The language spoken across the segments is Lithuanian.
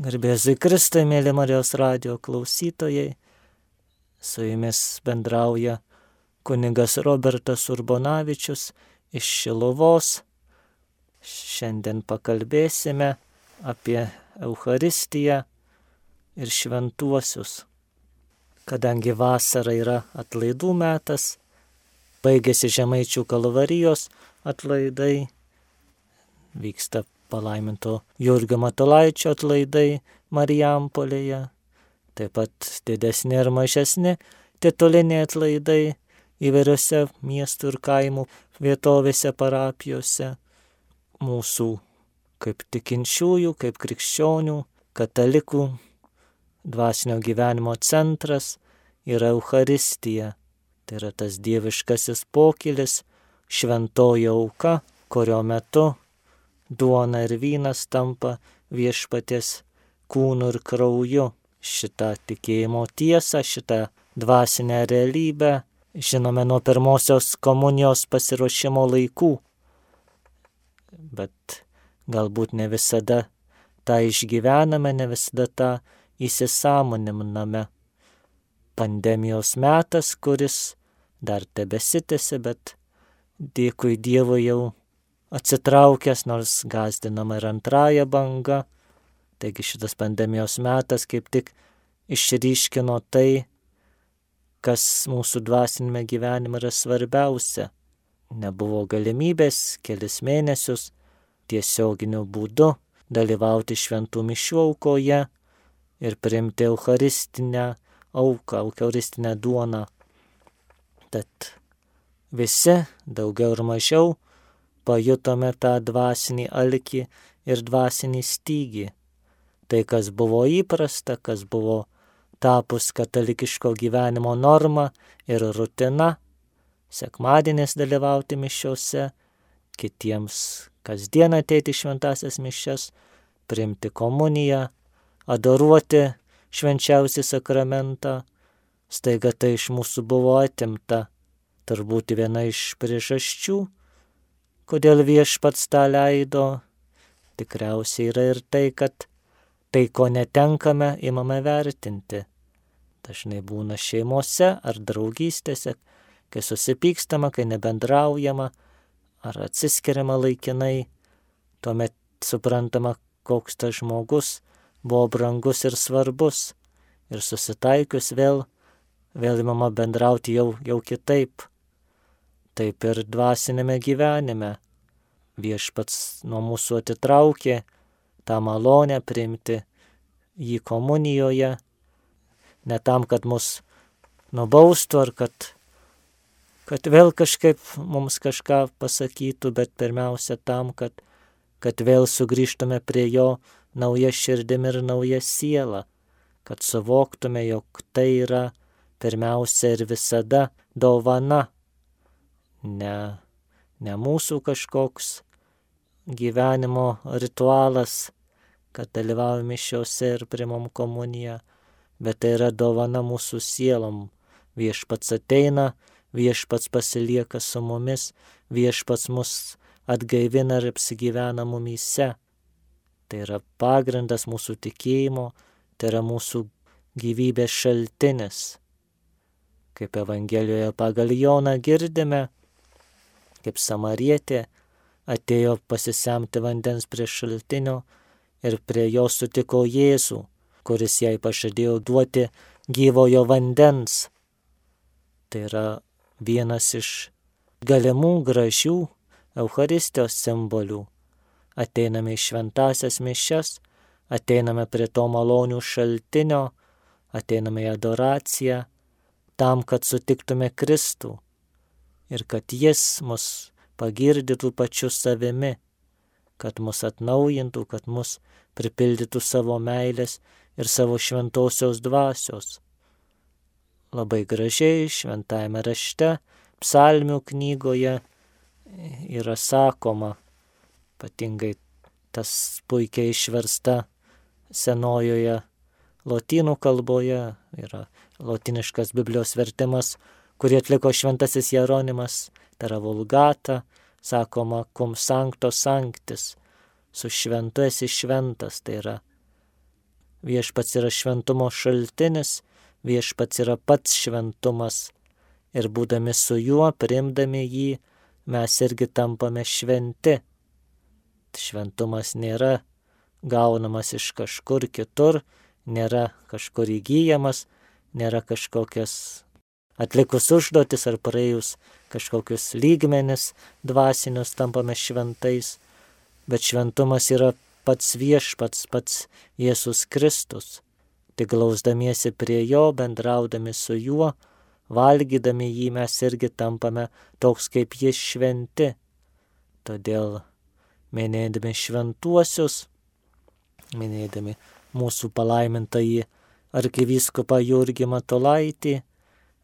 Garbėzui Kristai, mėly Marijos radio klausytojai, su jumis bendrauja kunigas Robertas Urbonavičius iš Šilovos. Šiandien pakalbėsime apie Eucharistiją ir šventuosius. Kadangi vasara yra atlaidų metas, baigėsi Žemaičių kalvarijos atlaidai, vyksta palaiminto Jurgio Matolaičio atlaidai Marijampolėje, taip pat didesni ir mažesni tituliniai atlaidai įvairiose miestų ir kaimų vietovėse parapijose. Mūsų kaip tikinčiųjų, kaip krikščionių, katalikų dvasinio gyvenimo centras yra Euharistija. Tai yra tas dieviškasis pokylis, šventoji auka, kurio metu duona ir vynas tampa viešpatės kūnu ir krauju. Šitą tikėjimo tiesą, šitą dvasinę realybę žinome nuo pirmosios komunijos pasiruošimo laikų. Bet galbūt ne visada tą išgyvename, ne visada tą įsisamoniname. Pandemijos metas, kuris dar tebesitėsi, bet dėkui Dievui jau atsitraukęs, nors gazdinama ir antraja banga. Taigi šitas pandemijos metas kaip tik išryškino tai, kas mūsų dvasinėme gyvenime yra svarbiausia. Nebuvo galimybės kelis mėnesius tiesioginiu būdu dalyvauti šventų mišių aukoje ir priimti eucharistinę auką, eucharistinę duoną. Tad visi, daugiau ir mažiau, pajutome tą dvasinį alkį ir dvasinį stygį. Tai, kas buvo įprasta, kas buvo tapus katalikiško gyvenimo norma ir rutina, sekmadienis dalyvauti mišiuose, kitiems kasdien ateiti šventasias mišes, priimti komuniją, adoruoti švenčiausią sakramentą, staiga tai iš mūsų buvo atimta. Turbūt viena iš priežasčių, Kodėl viešpats tą leido? Tikriausiai yra ir tai, kad tai, ko netenkame, imame vertinti. Dažnai būna šeimose ar draugystėse, kai susipykstama, kai nebendraujama ar atsiskiriama laikinai, tuomet suprantama, koks tas žmogus buvo brangus ir svarbus. Ir susitaikius vėl, vėl įmama bendrauti jau, jau kitaip taip ir dvasinėme gyvenime. Viešpats nuo mūsų atitraukė tą malonę priimti jį komunijoje, ne tam, kad mus nubaustų ar kad, kad vėl kažkaip mums kažką pasakytų, bet pirmiausia tam, kad, kad vėl sugrįžtume prie jo nauja širdim ir nauja siela, kad suvoktume, jog tai yra pirmiausia ir visada dovana ne, ne mūsų kažkoks gyvenimo ritualas, kad dalyvaujame šiuose ir primam komuniją, bet tai yra dovana mūsų sielom. Viešpats ateina, viešpats pasilieka su mumis, viešpats mus atgaivina ir apsigyvena mumyse. Tai yra pagrindas mūsų tikėjimo, tai yra mūsų gyvybės šaltinis. Kaip Evangelijoje pagal Joną girdime, kaip samarietė, atėjo pasisemti vandens prie šaltinio ir prie jo sutiko Jėzų, kuris jai pažadėjo duoti gyvojo vandens. Tai yra vienas iš galimų gražių Euharistijos simbolių. Ateiname į šventasias mišes, ateiname prie to malonių šaltinio, ateiname į adoraciją, tam, kad sutiktume Kristų ir kad jis mus pagirdytų pačiu savimi, kad mus atnaujintų, kad mus pripildytų savo meilės ir savo šventosios dvasios. Labai gražiai šventajame rašte, psalmių knygoje yra sakoma, ypatingai tas puikiai išversta senojoje lotynų kalboje, yra lotiniškas Biblijos vertimas kurį atliko šventasis Jeronimas, tai yra vulgata, sakoma, cum sancto sanctis, su šventu esi šventas, tai yra viešpats yra šventumo šaltinis, viešpats yra pats šventumas. Ir būdami su juo, primdami jį, mes irgi tampame šventi. Šventumas nėra gaunamas iš kažkur kitur, nėra kažkur įgyjamas, nėra kažkokias atlikus užduotis ar praėjus kažkokius lygmenis dvasinius tampame šventais, bet šventumas yra pats viešpats, pats Jėzus Kristus. Tik glausdamiesi prie jo, bendraudami su juo, valgydami jį mes irgi tampame toks kaip jis šventi. Todėl minėdami šventuosius, minėdami mūsų palaimintąjį arkivyskupą Jurgį Matolaitį,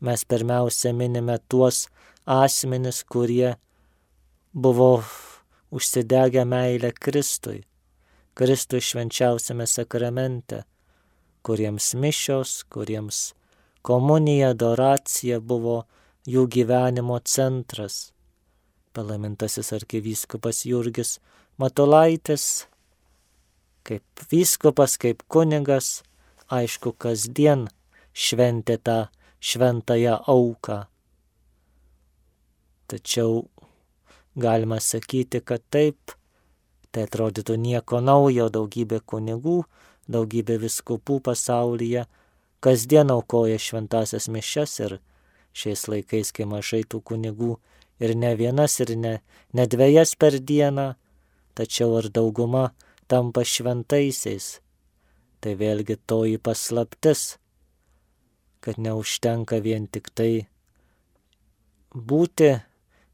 mes pirmiausia minime tuos asmenis, kurie buvo užsidegę meilę Kristui, Kristui švenčiausiame sakramente, kuriems mišios, kuriems komunija, adoracija buvo jų gyvenimo centras. Palaimintasis arkivyskupas Jurgis Matulaitis, kaip vyskupas, kaip kunigas, aišku, kasdien šventė tą šventąją auką. Tačiau galima sakyti, kad taip, tai atrodytų nieko naujo, daugybė kunigų, daugybė viskupų pasaulyje kasdien aukoja šventasias mišes ir šiais laikais, kai mažai tų kunigų ir ne vienas, ir ne, ne dviejas per dieną, tačiau ir dauguma tampa šventaisiais. Tai vėlgi toji paslaptis, kad neužtenka vien tik tai būti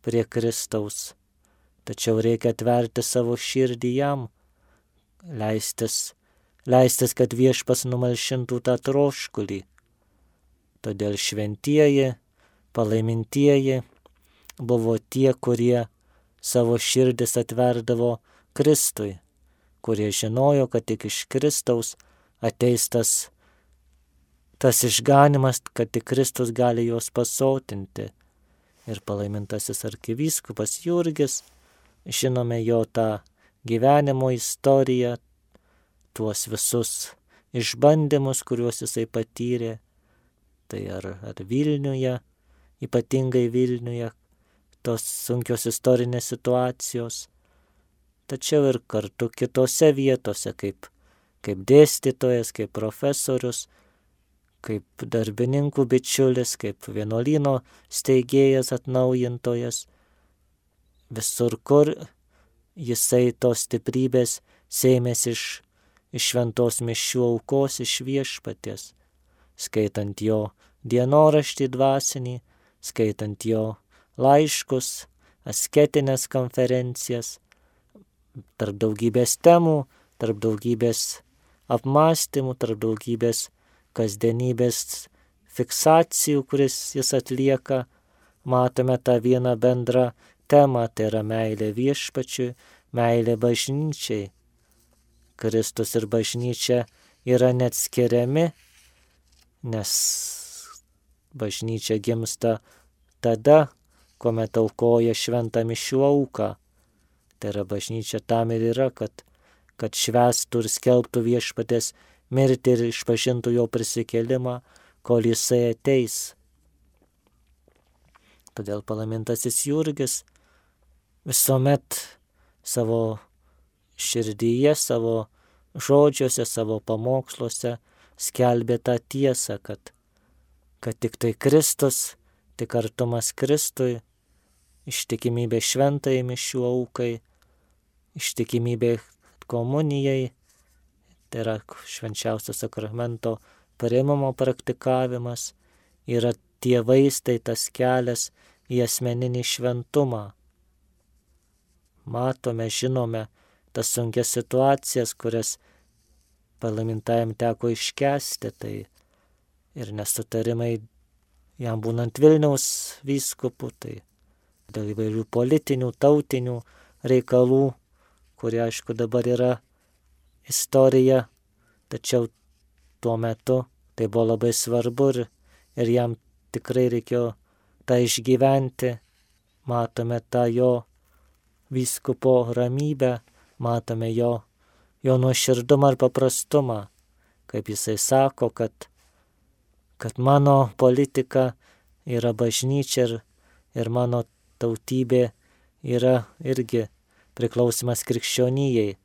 prie Kristaus, tačiau reikia atverti savo širdį jam, leistis, leistis, kad viešpas numalšintų tą troškulį. Todėl šventieji, palaimintieji buvo tie, kurie savo širdis atverdavo Kristui, kurie žinojo, kad tik iš Kristaus ateis tas išganimas, kad tik Kristus gali juos pasotinti. Ir palaimintasis arkivyskupas Jurgis, žinome jo tą gyvenimo istoriją, tuos visus išbandymus, kuriuos jisai patyrė, tai ar, ar Vilniuje, ypatingai Vilniuje, tos sunkios istorinės situacijos, tačiau ir kartu kitose vietose, kaip, kaip dėstytojas, kaip profesorius, kaip darbininkų bičiulis, kaip vienuolino steigėjas atnaujintojas. Visur, kur jisai tos stiprybės sėmės iš, iš šventos mišių aukos, iš viešpaties, skaitant jo dienoraštį dvasinį, skaitant jo laiškus, asketinės konferencijas, tarp daugybės temų, tarp daugybės apmąstymų, tarp daugybės kasdienybės fiksacijų, kuris jis atlieka, matome tą vieną bendrą temą, tai yra meilė viešpačiui, meilė bažnyčiai. Kristus ir bažnyčia yra neatskiriami, nes bažnyčia gimsta tada, kuomet aukoja šventą mišių auką. Tai yra bažnyčia tam ir yra, kad, kad švestų ir skelbtų viešpatės mirti ir išpažintų jo prisikelimą, kol jisai ateis. Todėl palamintasis Jurgis visuomet savo širdyje, savo žodžiuose, savo pamoksluose skelbė tą tiesą, kad, kad tik tai Kristus, tik artumas Kristui, ištikimybė šventai mišių aukai, ištikimybė komunijai tai yra švenčiausio sakramento pareimamo praktikavimas, yra tie vaistai, tas kelias į asmeninį šventumą. Matome, žinome tas sunkias situacijas, kurias palaimintajam teko iškesti, tai ir nesutarimai jam būnant Vilniaus vyskupu, tai dėl įvairių politinių, tautinių reikalų, kurie aišku dabar yra istorija, tačiau tuo metu tai buvo labai svarbu ir, ir jam tikrai reikėjo tą išgyventi. Matome tą jo vyskupo ramybę, matome jo, jo nuoširdumą ir paprastumą, kaip jisai sako, kad, kad mano politika yra bažnyčia ir, ir mano tautybė yra irgi priklausimas krikščionijai.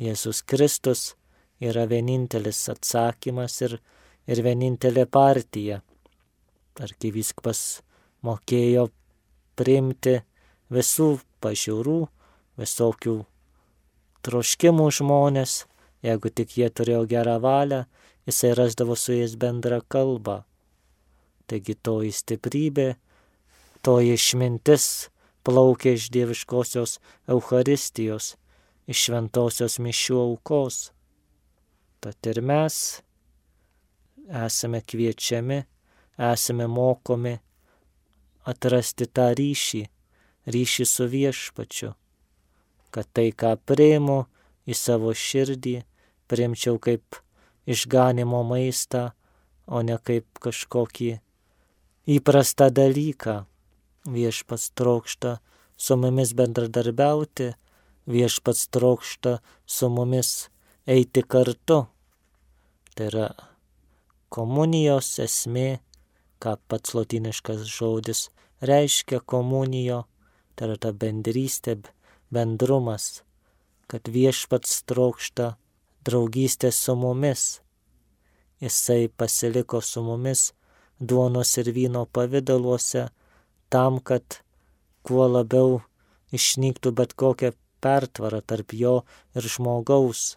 Jėzus Kristus yra vienintelis atsakymas ir, ir vienintelė partija. Arkivyskupas mokėjo priimti visų pažiūrų, visokių troškimų žmonės, jeigu tik jie turėjo gerą valią, jisai rasdavo su jais bendrą kalbą. Taigi toji stiprybė, toji išmintis plaukia iš dieviškosios Euharistijos, iš šventosios mišių aukos. Tad ir mes esame kviečiami, esame mokomi atrasti tą ryšį, ryšį su viešpačiu, kad tai, ką priimu į savo širdį, priimčiau kaip išganimo maistą, o ne kaip kažkokį įprastą dalyką. Viešpats trokšta su mumis bendradarbiauti, viešpats trokšta su mumis eiti kartu. Tai yra komunijos esmė, ką pats lotiniškas žodis reiškia komunijo, tai yra ta bendrystė, bendrumas, kad viešpats trokšta draugystės su mumis. Jisai pasiliko su mumis duonos ir vyno pavydaluose tam, kad kuo labiau išnyktų bet kokia pertvara tarp jo ir žmogaus,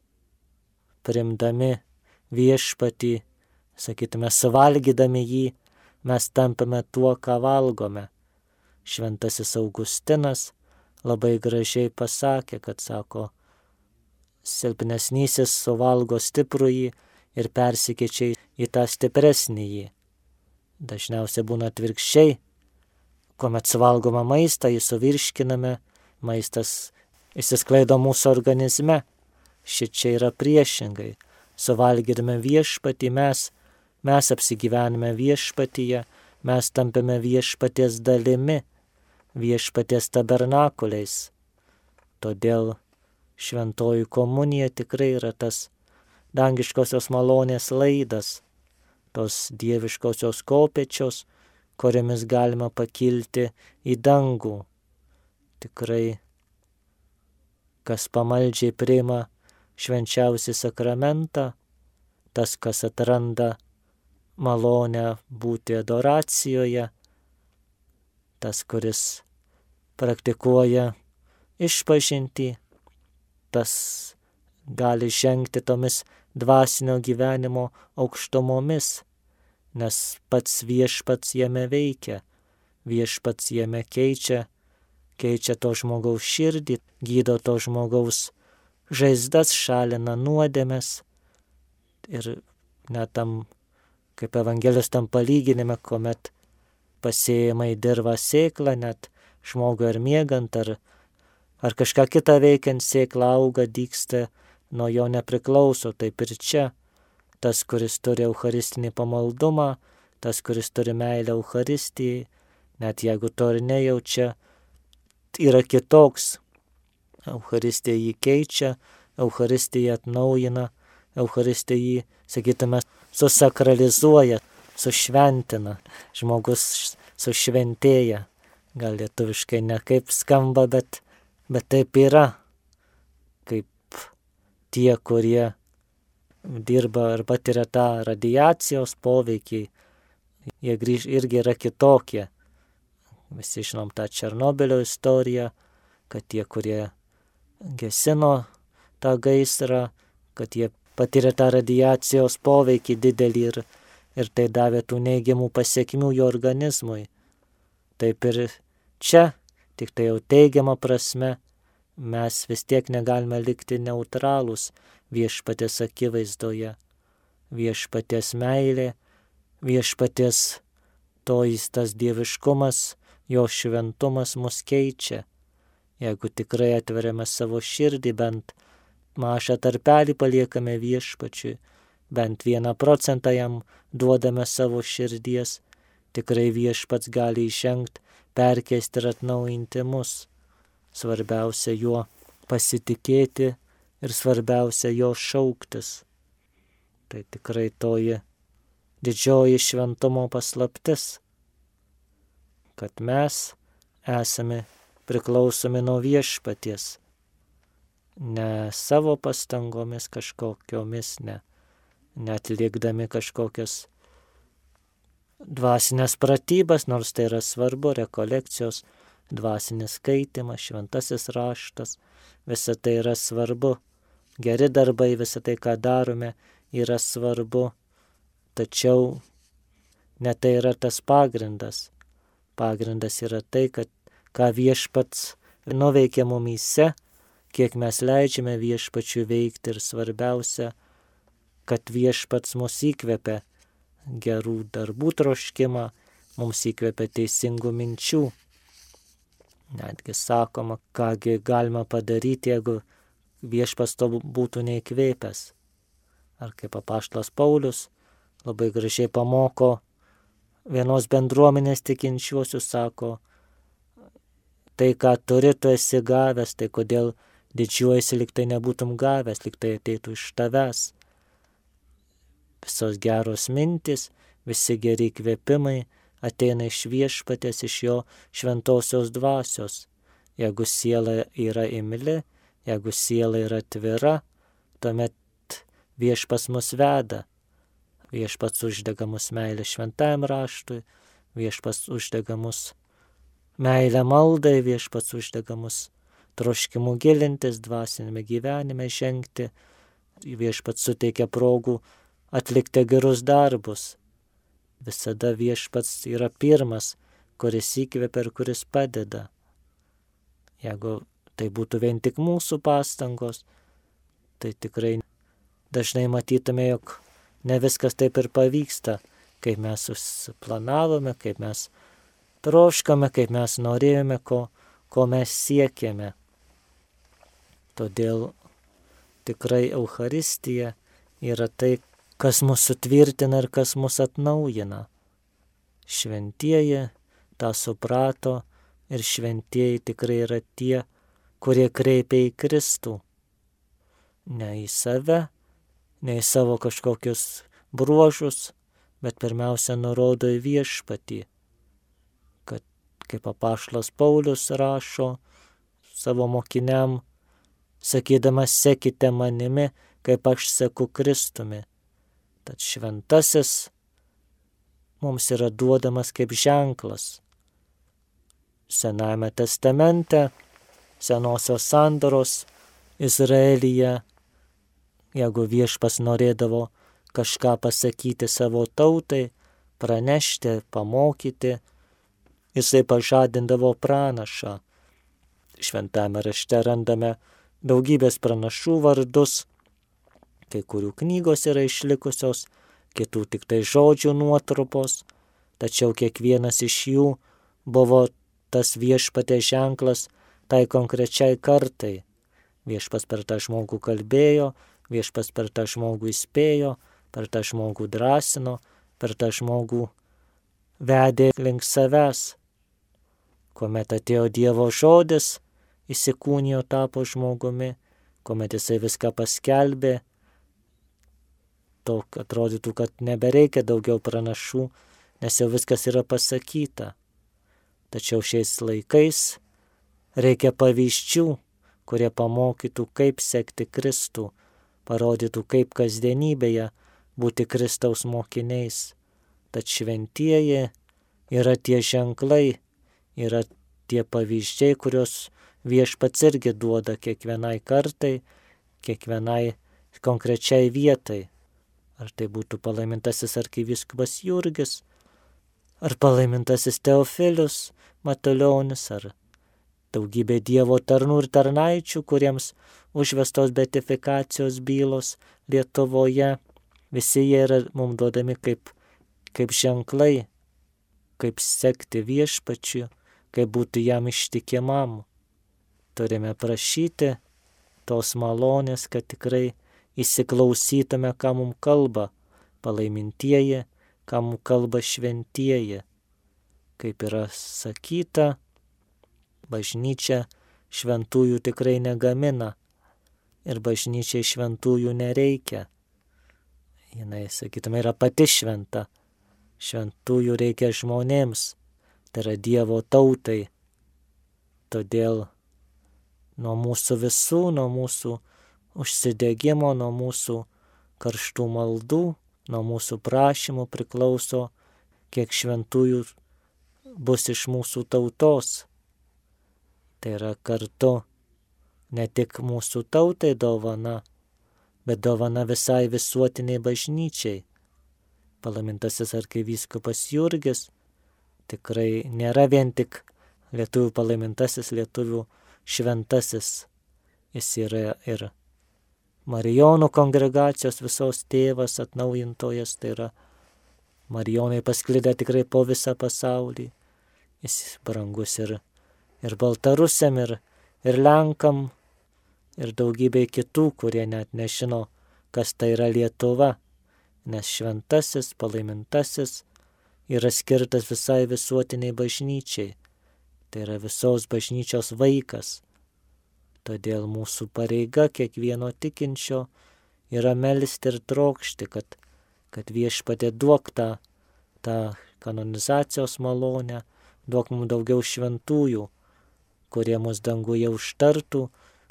primdami viešpatį, sakytume, suvalgydami jį, mes tampame tuo, ką valgome. Šventasis Augustinas labai gražiai pasakė, kad sako, silpnesnysis suvalgo stiprųjį ir persikeičia į tą stipresnįjį. Dažniausiai būna atvirkščiai, kuomet suvalgoma maistą, jį suvirškiname, maistas įsisklaido mūsų organizme. Šičia yra priešingai. Suvalgydami viešpatį mes, mes apsigyvename viešpatyje, mes tampame viešpaties dalimi viešpaties tabernakuliais. Todėl šventoji komunija tikrai yra tas dangiškosios malonės laidas, tos dieviškosios kopečios, kuriamis galima pakilti į dangų. Tikrai, kas pamaldžiai priima švenčiausią sakramentą, tas, kas atranda malonę būti adoracijoje, tas, kuris praktikuoja išpažinti, tas gali žengti tomis dvasinio gyvenimo aukštumomis, nes pats viešpats jame veikia, viešpats jame keičia, keičia to žmogaus širdį, gydo to žmogaus žaizdas, šalina nuodėmes ir net tam, kaip Evangelijos tam palyginime, kuomet pasėjama į dirvą sėklą, net žmogui ar miegant, ar, ar kažką kitą veikiant sėklą auga, dyksta, nuo jo nepriklauso. Taip ir čia tas, kuris turi eucharistinį pamaldumą, tas, kuris turi meilę Euharistijai, net jeigu to ir nejaučia, yra kitoks. Euharistija jį keičia, Euharistija atnaujina, Euharistija jį, sakytume, susakralizuoja, sušventina, žmogus sušventėja. Gal lietuviškai ne kaip skamba, bet, bet taip yra. Kaip tie, kurie dirba ar patiria tą radiacijos poveikį, jie grįž irgi yra kitokie. Visi žinom tą Černobilio istoriją, kad tie, kurie gesino tą gaisrą, kad jie patiria tą radiacijos poveikį didelį ir ir tai davė tų neigiamų pasiekmių jo organizmui. Taip ir čia, tik tai jau teigiama prasme, mes vis tiek negalime likti neutralūs viešpatės akivaizdoje. Viešpatės meilė, viešpatės tojas tas dieviškumas, jo šventumas mus keičia. Jeigu tikrai atveriame savo širdį, bent mažą tarpelį paliekame viešpačiui, bent vieną procentą jam duodame savo širdies, tikrai viešpats gali išengti, perkeisti ir atnaujinti mus. Svarbiausia juo pasitikėti ir svarbiausia jo šauktis. Tai tikrai toji didžioji šventumo paslaptis, kad mes esame priklausomi nuo viešpaties, ne savo pastangomis kažkokiomis, ne, netlikdami kažkokias dvasinės pratybas, nors tai yra svarbu, rekolekcijos, dvasinis skaitimas, šventasis raštas, visa tai yra svarbu. Geri darbai, visa tai, ką darome, yra svarbu, tačiau ne tai yra tas pagrindas. Pagrindas yra tai, kad ką viešpats nuveikia mumyse, kiek mes leidžiame viešpačių veikti ir svarbiausia, kad viešpats mus įkvepia gerų darbų troškimą, mums įkvepia teisingų minčių. Netgi sakoma, kągi galima padaryti, jeigu viešpas to būtų neįkvėpęs. Ar kaip apaštlas Paulius labai gražiai pamoko vienos bendruomenės tikinčiuosius, sako, tai ką turi, tu esi gavęs, tai kodėl didžiuojasi, liktai nebūtum gavęs, liktai ateitų iš tavęs visos geros mintis, visi geri kvėpimai ateina iš viešpatės, iš jo šventosios dvasios. Jeigu siela yra imli, jeigu siela yra tvira, tuomet viešpas mus veda. Viešpats uždega mus meilę šventajam raštui, viešpats uždega mus meilę maldai, viešpats uždega mus troškimu gilintis dvasinėme gyvenime žengti, viešpats suteikia progų atlikti gerus darbus. Visada viešpats yra pirmas, kuris įkvepia ir kuris padeda. Jeigu tai būtų vien tik mūsų pastangos, tai tikrai dažnai matytume, jog ne viskas taip ir pavyksta, kaip mes susiplanavome, kaip mes troškame, kaip mes norėjome, ko, ko mes siekėme. Todėl tikrai Euharistija yra tai, kas mus sutvirtina ir kas mus atnaujina. Šventieji tą suprato ir šventieji tikrai yra tie, kurie kreipia į Kristų. Ne į save, ne į savo kažkokius bruožus, bet pirmiausia nurodo į viešpatį, kad kaip apašlas Paulius rašo savo mokiniam, sakydamas, sekite manimi, kaip aš seku Kristumi. Tad šventasis mums yra duodamas kaip ženklas. Senajame testamente, senosios sandoros Izraelyje, jeigu viešpas norėdavo kažką pasakyti savo tautai, pranešti, pamokyti, jisai pažadindavo pranašą. Šventame rašte randame daugybės pranašų vardus, kai kurių knygos yra išlikusios, kitų tik tai žodžių nuotrupos, tačiau kiekvienas iš jų buvo tas viešpatė ženklas tai konkrečiai kartai. Viešpas per tą žmogų kalbėjo, viešpas per tą žmogų įspėjo, per tą žmogų drąsino, per tą žmogų vedė link savęs. Kuomet atėjo Dievo žodis, įsikūnijo tapo žmogumi, kuomet jisai viską paskelbė, to atrodytų, kad nebereikia daugiau pranašų, nes jau viskas yra pasakyta. Tačiau šiais laikais reikia pavyzdžių, kurie pamokytų, kaip sekti Kristų, parodytų, kaip kasdienybėje būti Kristaus mokiniais. Tad šventieji yra tie ženklai, yra tie pavyzdžiai, kuriuos viešpats irgi duoda kiekvienai kartai, kiekvienai konkrečiai vietai. Ar tai būtų palaimintasis arkiviskupas Jurgis, ar palaimintasis Teofilius Matulionis, ar daugybė Dievo tarnų ir tarnaičių, kuriems užvestos betifikacijos bylos Lietuvoje, visi jie yra mums duodami kaip, kaip ženklai, kaip sekti viešpačiu, kaip būti jam ištikimam. Turime prašyti tos malonės, kad tikrai įsiklausytume, ką mums kalba palaimintieji, ką mums kalba šventieji. Kaip yra sakyta, bažnyčia šventųjų tikrai negamina ir bažnyčiai šventųjų nereikia. jinai, sakytume, yra pati šventa. Šventųjų reikia žmonėms, tai yra Dievo tautai. Todėl nuo mūsų visų, nuo mūsų užsidėgymo, nuo mūsų karštų maldų, nuo mūsų prašymų priklauso, kiek šventųjų bus iš mūsų tautos. Tai yra kartu ne tik mūsų tautai dovana, bet dovana visai visuotiniai bažnyčiai. Palamintasis arkivyskupas Jurgis tikrai nėra vien tik lietuvių palaimintasis, lietuvių šventasis. Jis yra ir Marijonų kongregacijos visos tėvas, atnaujintojas, tai yra Marijonai pasklidę tikrai po visą pasaulį. Jis brangus ir, ir Baltarusiam, ir, ir Lenkam, ir daugybė kitų, kurie net nežino, kas tai yra Lietuva, nes šventasis, palaimintasis yra skirtas visai visuotiniai bažnyčiai. Tai yra visos bažnyčios vaikas. Todėl mūsų pareiga kiekvieno tikinčio yra melisti ir trokšti, kad, kad viešpatė duok tą, tą kanonizacijos malonę, duok mums daugiau šventųjų, kurie mus danguje užtartų,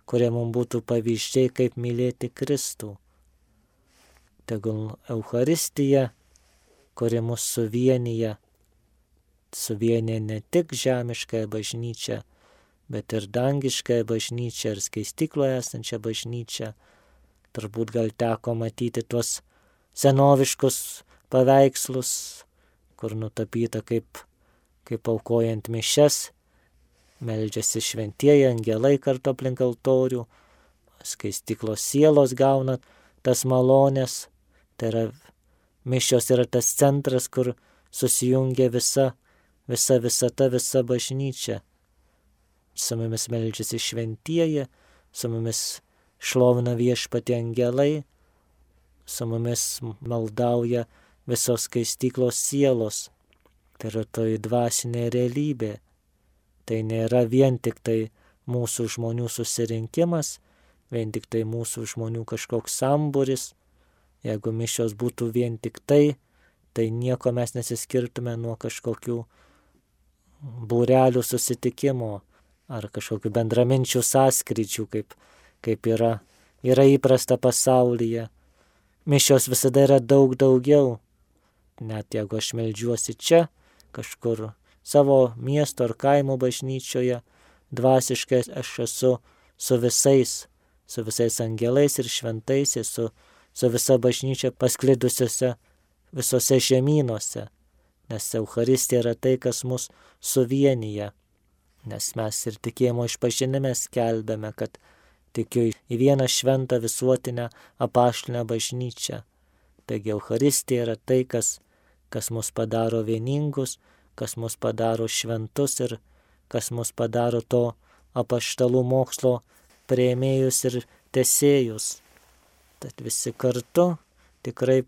kurie mums būtų pavyzdžiai, kaip mylėti Kristų. Tegul Euharistija, kuri mus suvienyje, suvienyje ne tik žemiškąją bažnyčią, bet ir dangiškąją bažnyčią ir skaistikloje esančią bažnyčią. Turbūt gal teko matyti tuos senoviškus paveikslus, kur nutapyta kaip, kaip aukojant mišes meldžiasi šventieji angelai kartu aplink altorių, skaistiklos sielos gauna tas malonės, tai yra mišios yra tas centras, kur susijungia visa, visa visata, visa bažnyčia. Su mumis meldžiasi šventieji, su mumis šlovina viešpati angelai, su mumis maldauja visos skaistiklos sielos. Tai yra toji dvasinė realybė. Tai nėra vien tik tai mūsų žmonių susirinkimas, vien tik tai mūsų žmonių kažkoks samburis. Jeigu mišios būtų vien tik tai, tai nieko mes nesiskirtume nuo kažkokių būrelių susitikimo ar kažkokių bendraminčių sąskrydžių, kaip, kaip yra, yra įprasta pasaulyje. Mišios visada yra daug daugiau. Net jeigu aš melžiuosi čia, kažkur savo miesto ar kaimo bažnyčioje, dvasiškai aš esu su visais, su visais angelais ir šventaisiais, su, su visa bažnyčia pasklidusiuose visose žemynuose, nes Euharistija yra tai, kas mus suvienyje, nes mes ir tikėjimo išpažinime skelbėme, kad tikiu į vieną šventą visuotinę apaštinę bažnyčią. Taigi Euharistija yra tai, kas, kas mus padaro vieningus, kas mus padaro šventus ir kas mus padaro to apaštalų mokslo prieimėjus ir tesėjus. Tad visi kartu tikrai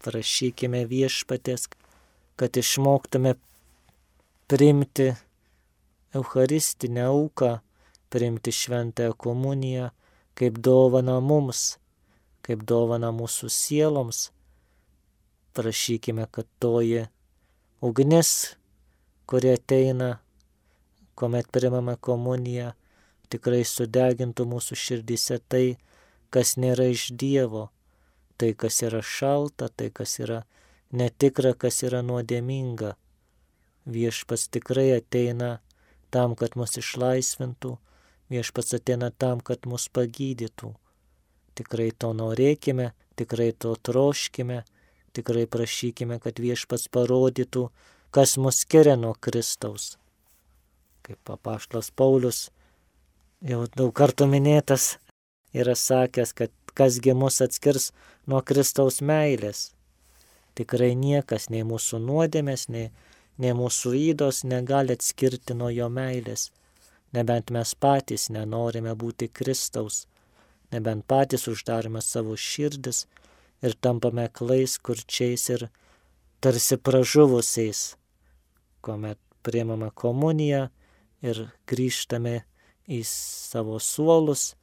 prašykime viešpatės, kad išmoktume priimti Eucharistinę auką, priimti šventąją komuniją kaip dovana mums, kaip dovana mūsų sieloms. Prašykime, kad toji ugnis, kuri ateina, kuomet primame komuniją, tikrai sudegintų mūsų širdise tai, kas nėra iš Dievo, tai, kas yra šalta, tai, kas yra netikra, kas yra nuodėminga. Viešpas tikrai ateina tam, kad mus išlaisvintų, viešpas ateina tam, kad mus pagydytų. Tikrai to norėkime, tikrai to troškime tikrai prašykime, kad viešpats parodytų, kas mus skiria nuo Kristaus. Kaip papaštlas Paulius jau daug kartų minėtas yra sakęs, kad kasgi mus atskirs nuo Kristaus meilės. Tikrai niekas, nei mūsų nuodėmės, nei, nei mūsų įdos negali atskirti nuo jo meilės, nebent mes patys nenorime būti Kristaus, nebent patys uždarome savo širdis ir tampame klais, kurčiais ir tarsi pražuvusiais, kuomet priemame komuniją ir grįžtame į savo suolus,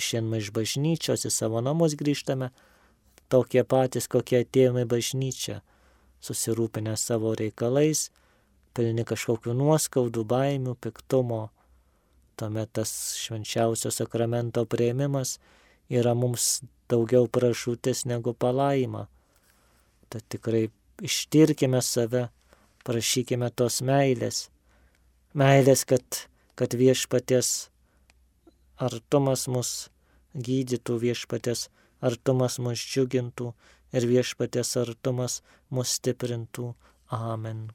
išėmame iš bažnyčios, į savo namus grįžtame, tokie patys, kokie atėjome į bažnyčią, susirūpinę savo reikalais, pilni kažkokių nuoskaudų, baimių, piktumo. Tuomet tas švenčiausio sakramento prieimimas yra mums daugiau prašūtis negu palaima. Tad tikrai ištirkime save, prašykime tos meilės. Meilės, kad, kad viešpaties artumas mus gydytų, viešpaties artumas mus džiugintų ir viešpaties artumas mus stiprintų. Amen.